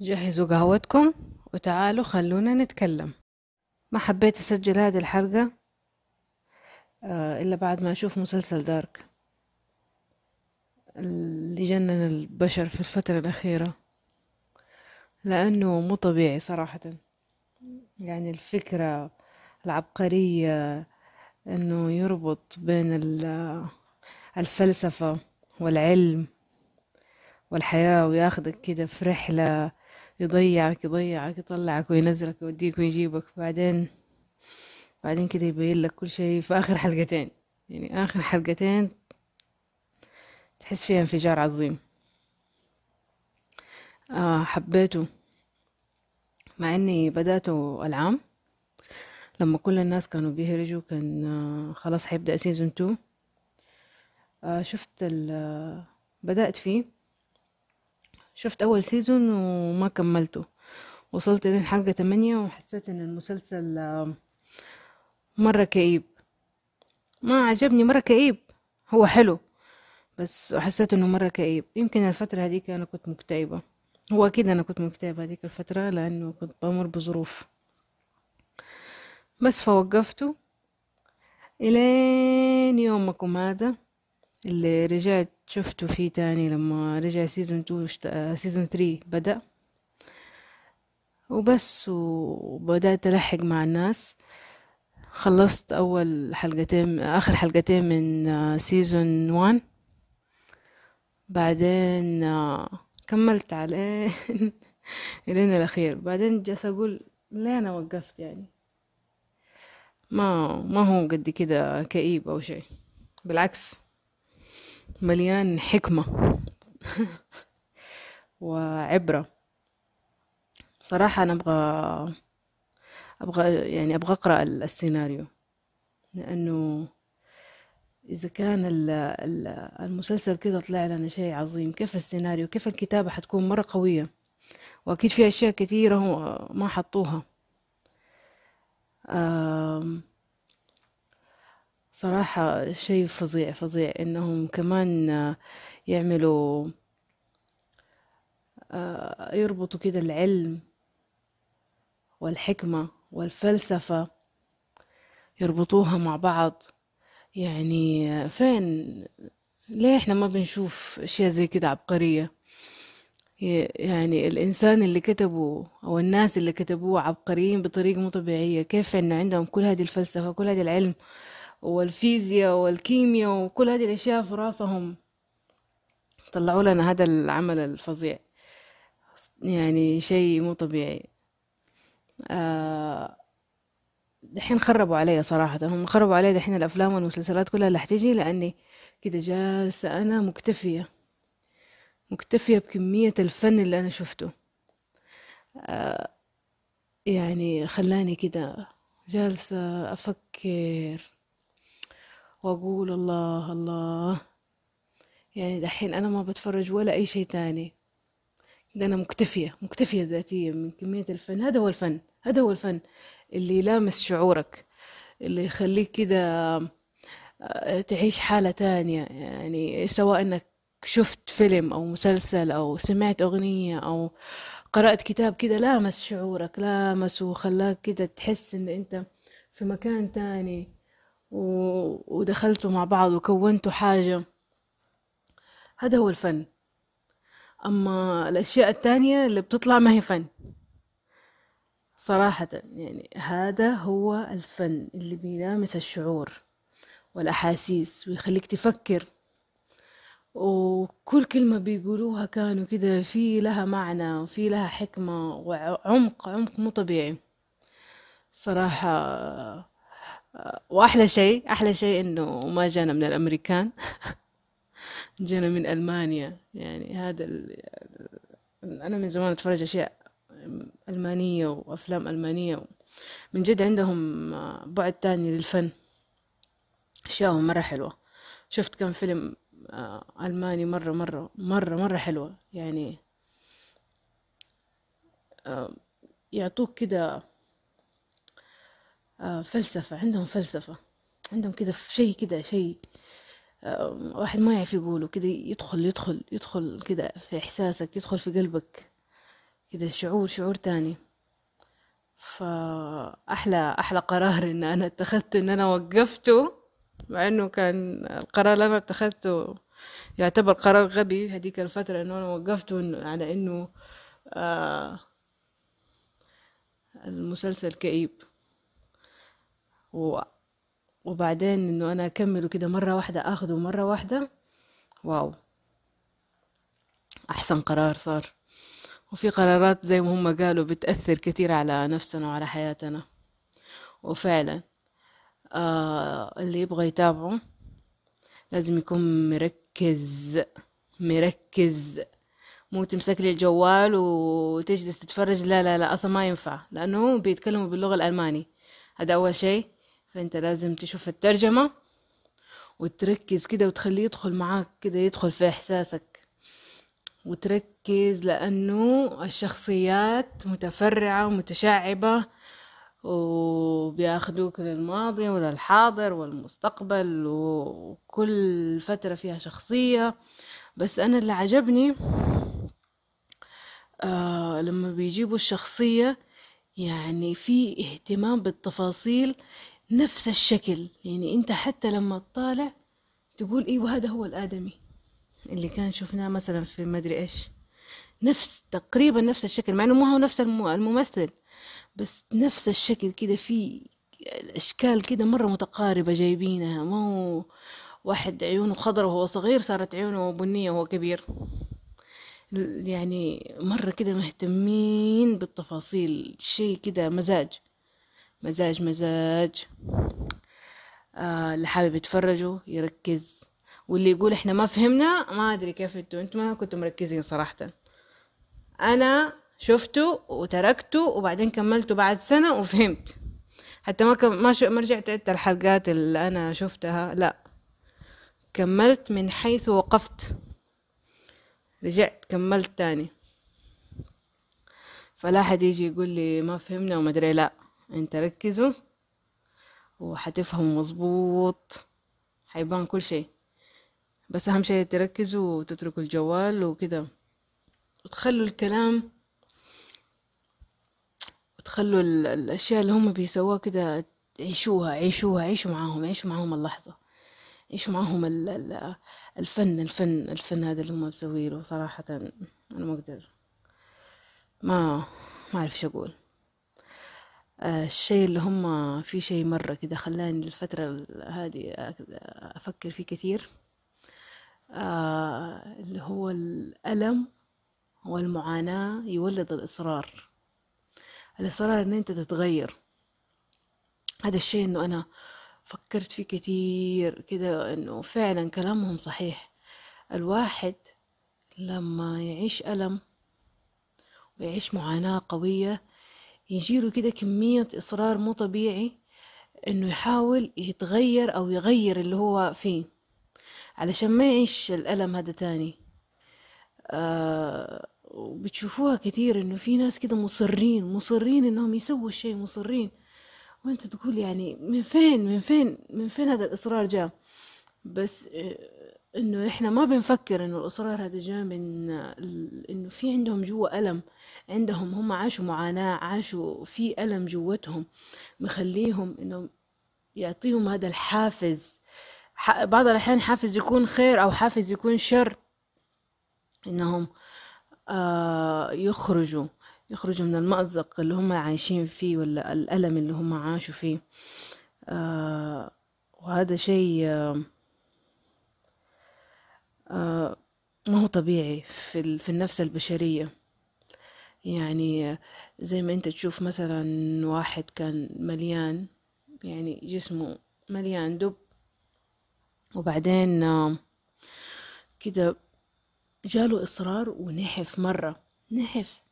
جهزوا قهوتكم وتعالوا خلونا نتكلم. ما حبيت أسجل هذه الحلقة آه، إلا بعد ما أشوف مسلسل دارك اللي جنن البشر في الفترة الأخيرة لأنه مو طبيعي صراحة. يعني الفكرة العبقرية أنه يربط بين ال- الفلسفة والعلم والحياة وياخدك كده في رحلة يضيعك يضيعك يطلعك وينزلك يوديك ويجيبك. بعدين بعدين كده يبين لك كل شيء في آخر حلقتين. يعني آخر حلقتين تحس فيها انفجار عظيم. آه حبيته. مع إني بدأته العام. لما كل الناس كانوا بيهرجوا كان آه خلاص حيبدأ سيزون 2 آه شفت آه، بدأت فيه. شفت أول سيزون وما كملته. وصلت لين حلقة 8 وحسيت إن المسلسل آه، مرة كئيب. ما عجبني مرة كئيب. هو حلو بس حسيت إنه مرة كئيب. يمكن الفترة هذيك أنا كنت مكتئبة. هو أكيد أنا كنت مكتئبة هذيك الفترة لأنه كنت بمر بظروف. بس فوقفته إلين يومكم هذا اللي رجعت شفته فيه تاني لما رجع season 2 season 3 بدأ. وبس وبدأت ألحق مع الناس. خلصت أول حلقتين آخر حلقتين من season 1 بعدين آه، كملت عليه إلين الأخير. بعدين جالسة أقول ليه أنا وقفت يعني؟ ما ما هو قد كده كئيب أو شيء. بالعكس. مليان حكمة. وعبرة. صراحة أنا أبغى أبغى يعني أبغى أقرأ ال- السيناريو. لأنه إذا كان ال- ال- المسلسل كده طلع لنا شيء عظيم كيف السيناريو؟ كيف الكتابة حتكون مرة قوية؟ وأكيد في أشياء كثيرة ما حطوها. صراحة شيء فظيع فظيع إنهم كمان آه، يعملوا آه، يربطوا كده العلم والحكمة والفلسفة يربطوها مع بعض. يعني آه، فين؟ ليه إحنا ما بنشوف أشياء زي كده عبقرية؟ يعني الإنسان اللي كتبوا أو الناس اللي كتبوه عبقريين بطريقة مو طبيعية. كيف انه عندهم كل هذه الفلسفة كل هذه العلم؟ والفيزياء والكيمياء وكل هذه الأشياء في راسهم. طلعوا لنا هذا العمل الفظيع. يعني شيء مو طبيعي. آه، دحين خربوا علي صراحة. هم خربوا علي دحين الأفلام والمسلسلات كلها اللي حتيجي لأني كده جالسة أنا مكتفية. مكتفية بكمية الفن اللي أنا شفته. يعني خلاني كده جالسة أفكر. وأقول الله الله. يعني دحين أنا ما بتفرج ولا أي شيء تاني. ده أنا مكتفية مكتفية ذاتيا من كمية الفن. هذا هو الفن هذا هو الفن اللي يلامس شعورك اللي يخليك كده آه، تعيش حالة تانية. يعني سواء إنك شفت فيلم أو مسلسل أو سمعت أغنية أو قرأت كتاب كده لامس شعورك لامس وخلاك كده تحس إن أنت في مكان تاني. ودخلتوا مع بعض وكونتوا حاجة. هذا هو الفن. أما الأشياء التانية اللي بتطلع ما هي فن. صراحة يعني هذا هو الفن اللي بيلامس الشعور والأحاسيس ويخليك تفكر. وكل كلمة بيقولوها كانوا كده في لها معنى وفي لها حكمة وعمق عمق مو طبيعي. صراحة وأحلى شيء أحلى شيء إنه ما جانا من الأمريكان جانا من ألمانيا. يعني هذا ال... أنا من زمان أتفرج أشياء ألمانية وأفلام ألمانية. من جد عندهم بعد تاني للفن. أشياءهم مرة حلوة. شفت كم فيلم آه، ألماني مرة مرة مرة مرة حلوة. يعني يعطوك كده آه، فلسفة عندهم فلسفة. عندهم كده شيء كده شيء آه، واحد ما يعرف يقوله كده يدخل يدخل يدخل كده في إحساسك يدخل في قلبك. كده شعور شعور تاني. فأحلى أحلى قرار إن أنا اتخذته إن أنا وقفته مع إنه كان القرار اللي أنا اتخذته يعتبر قرار غبي هذيك الفترة إنه أنا وقفته على إنه آه المسلسل كئيب. و وبعدين إنه أنا أكمله كده مرة واحدة أخده مرة واحدة. واو. أحسن قرار صار. وفي قرارات زي ما هم قالوا بتأثر كثير على نفسنا وعلى حياتنا. وفعلا آه اللي يبغى يتابعه لازم يكون مركز مركز. مو تمسك لي الجوال وتجلس تتفرج. لا لا لا أصلا ما ينفع لأنه بيتكلموا باللغة الالماني هذا أول شيء. فانت لازم تشوف الترجمة وتركز كده وتخليه يدخل معاك كده يدخل في إحساسك. وتركز لأنه الشخصيات متفرعة ومتشعبة وبياخدوك للماضي وللحاضر والمستقبل وكل فترة فيها شخصية. بس أنا اللي عجبني آه لما بيجيبوا الشخصية يعني في اهتمام بالتفاصيل نفس الشكل. يعني انت حتى لما تطالع تقول أيوه هذا هو الآدمي اللي كان شفناه مثلا في مدري إيش. نفس تقريبا نفس الشكل مع إنه ما هو نفس الممثل بس نفس الشكل كده في الاشكال كده مرة متقاربة جايبينها. ما هو واحد عيونه خضرة وهو صغير صارت عيونه بنية وهو كبير. يعني مرة كده مهتمين بالتفاصيل شيء كده مزاج. مزاج مزاج. آه اللي حابب يتفرجوا يركز. واللي يقول إحنا ما فهمنا ما أدري كيف أنتوا أنتوا ما كنتوا مركزين صراحة. أنا شفته وتركته وبعدين كملته بعد سنة وفهمت. حتى ما كم ما, ما رجعت عدت الحلقات اللي أنا شفتها لا. كملت من حيث وقفت. رجعت كملت تاني. فلا حد يجي يقول لي ما فهمنا وما أدري لا. انت ركزوا وحتفهم مظبوط حيبان كل شيء. بس أهم شيء تركزوا وتتركوا الجوال وكده. وتخلوا الكلام وتخلوا الأشياء اللي هم بيسووها كده عيشوها عيشوها عيشوا معاهم عيشوا معاهم اللحظة. عيشوا معاهم الفن الفن الفن هذا اللي هم مسوينه صراحة. أنا ما أقدر ما ما أعرف شو أقول. الشيء اللي هم في شيء مرة كده خلاني الفترة هذه أفكر فيه كثير. آه، اللي هو الألم والمعاناة يولد الإصرار. الإصرار إن أنت تتغير. هذا الشيء إنه أنا فكرت فيه كثير كده إنه فعلا كلامهم صحيح. الواحد لما يعيش ألم ويعيش معاناة قوية يجيله كده كمية إصرار مو طبيعي إنه يحاول يتغير أو يغير اللي هو فيه. علشان ما يعيش الألم هذا تاني. آه وبتشوفوها كتير إنه في ناس كده مصرين مصرين إنهم يسووا الشيء مصرين. وأنت تقول يعني من فين من فين من فين هذا الإصرار جاء؟ بس إنه إحنا ما بنفكر إنه الأصرار هذا جاء من إنه في عندهم جوا ألم عندهم هم عاشوا معاناة عاشوا في ألم جوتهم مخليهم انهم يعطيهم هذا الحافز. بعض الأحيان حافز يكون خير أو حافز يكون شر. إنهم آه يخرجوا يخرجوا من المأزق اللي هم عايشين فيه ولا الألم اللي هم عاشوا فيه. آه وهذا شيء آه ما هو طبيعي في, في النفس البشرية. يعني زي ما انت تشوف مثلا واحد كان مليان يعني جسمه مليان دب وبعدين كده جاله إصرار ونحف مرة نحف.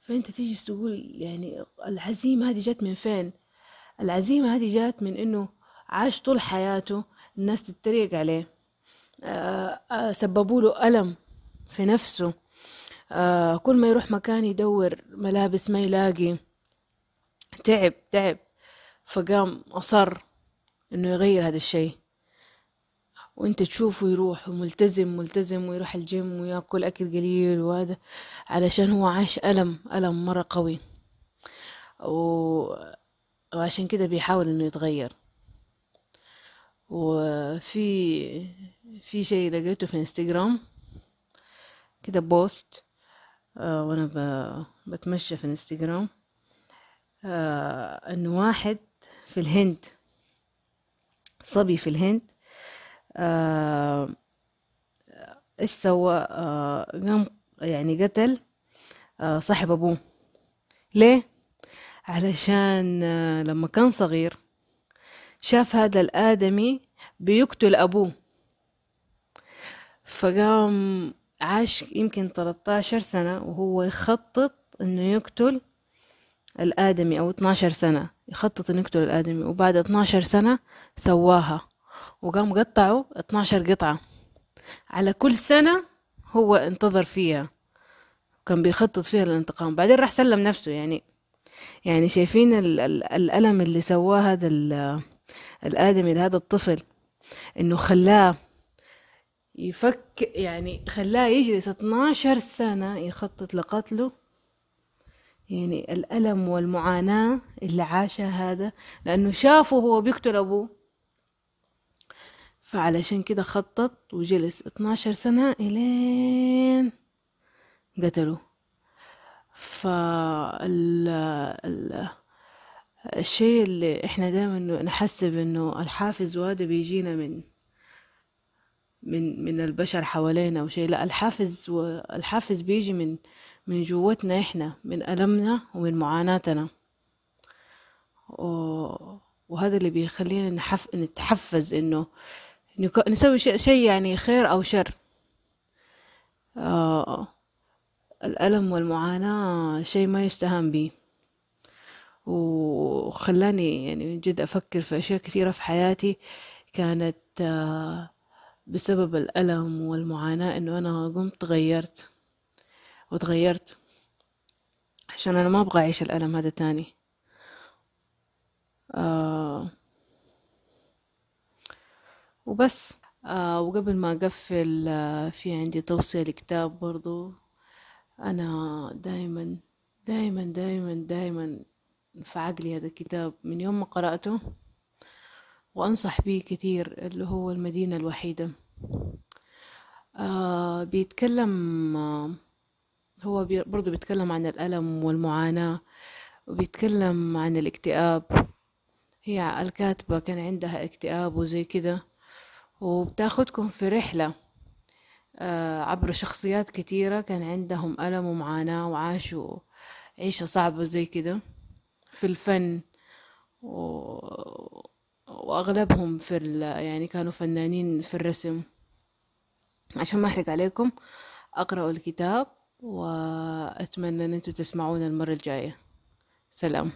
فأنت تيجي تقول يعني العزيمة هذه جت من فين؟ العزيمة هذه جات من إنه عاش طول حياته الناس تتريق عليه. سببوا له ألم في نفسه. آه، كل ما يروح مكان يدور ملابس ما يلاقي تعب تعب. فقام أصر إنه يغير هذا الشيء. وإنت تشوفه يروح ملتزم ملتزم ويروح الجيم ويأكل أكل قليل وهذا علشان هو عاش ألم ألم مرة قوي. و... وعشان كده بيحاول إنه يتغير. وفي في شيء لقيته في انستغرام كده post آه وأنا. بتمشى في انستغرام آه انه واحد في الهند صبي في الهند آه إيش سوى قام يعني قتل صاحب أبوه ليه علشان لما كان صغير شاف هذا الآدمي بيقتل أبوه. فقام عاش يمكن 13 سنة وهو يخطط إنه يقتل الآدمي أو 12 سنة يخطط إنه يقتل الآدمي. وبعد 12 سنة سواها وقام قطعه 12 قطعة. على كل سنة هو انتظر فيها كان بيخطط فيها الانتقام بعدين راح سلم نفسه يعني يعني شايفين ال- ال- الألم اللي سواه هذا الآدمي لهذا الطفل إنه خلاه يفك يعني خلاه يجلس 12 سنة يخطط لقتله. يعني الألم والمعاناة اللي عاشها هذا لأنه شافه هو بيقتل أبوه. فعلشان كده خطط وجلس 12 سنة إلين قتله. فال ال... الشيء اللي إحنا دائما نحسب إنه الحافز وهذا بيجينا من من من البشر حوالينا أو شيء. لا الحافز والحافز بيجي من من جوتنا إحنا من ألمنا ومن معاناتنا. وهذا اللي بيخلينا نحف... نتحفز إنه نسوي شيء شيء يعني خير أو شر. آه الألم والمعاناة شيء ما يستهان به وخلاني يعني من جد أفكر في أشياء كثيرة في حياتي كانت آه، بسبب الألم والمعاناة إنه أنا قمت غيرت وتغيرت عشان أنا ما أبغى أعيش الألم هذا تاني. آه وبس. آه وقبل ما أقفل في عندي توصية لكتاب برضو. أنا دايما دايما دايما دايما في عقلي هذا الكتاب من يوم ما قرأته وأنصح به كثير اللي هو المدينة الوحيدة. آه بيتكلم آه هو بي برضو بيتكلم عن الألم والمعاناة وبيتكلم عن الاكتئاب. هي الكاتبة كان عندها اكتئاب وزي كده وبتاخدكم في رحلة آه، عبر شخصيات كتيرة كان عندهم ألم ومعاناة وعاشوا عيشة صعبة زي كده. في الفن و... وأغلبهم في ال... يعني كانوا فنانين في الرسم. عشان ما أحرق عليكم أقرأوا الكتاب وأتمنى أن أنتوا تسمعونا المرة الجاية. سلام.